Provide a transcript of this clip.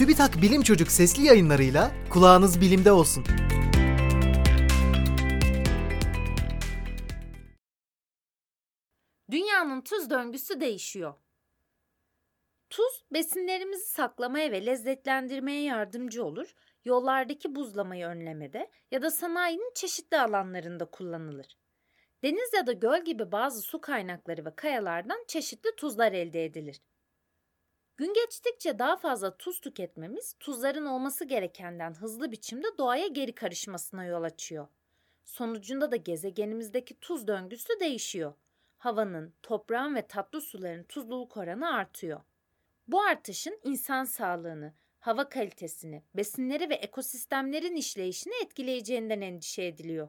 TÜBİTAK Bilim Çocuk sesli yayınlarıyla kulağınız bilimde olsun. Dünyanın tuz döngüsü değişiyor. Tuz besinlerimizi saklamaya ve lezzetlendirmeye yardımcı olur, yollardaki buzlamayı önlemede ya da sanayinin çeşitli alanlarında kullanılır. Deniz ya da göl gibi bazı su kaynakları ve kayalardan çeşitli tuzlar elde edilir. Gün geçtikçe daha fazla tuz tüketmemiz tuzların olması gerekenden hızlı biçimde doğaya geri karışmasına yol açıyor. Sonucunda da gezegenimizdeki tuz döngüsü değişiyor. Havanın, toprağın ve tatlı suların tuzluluk oranı artıyor. Bu artışın insan sağlığını, hava kalitesini, besinleri ve ekosistemlerin işleyişini etkileyeceğinden endişe ediliyor.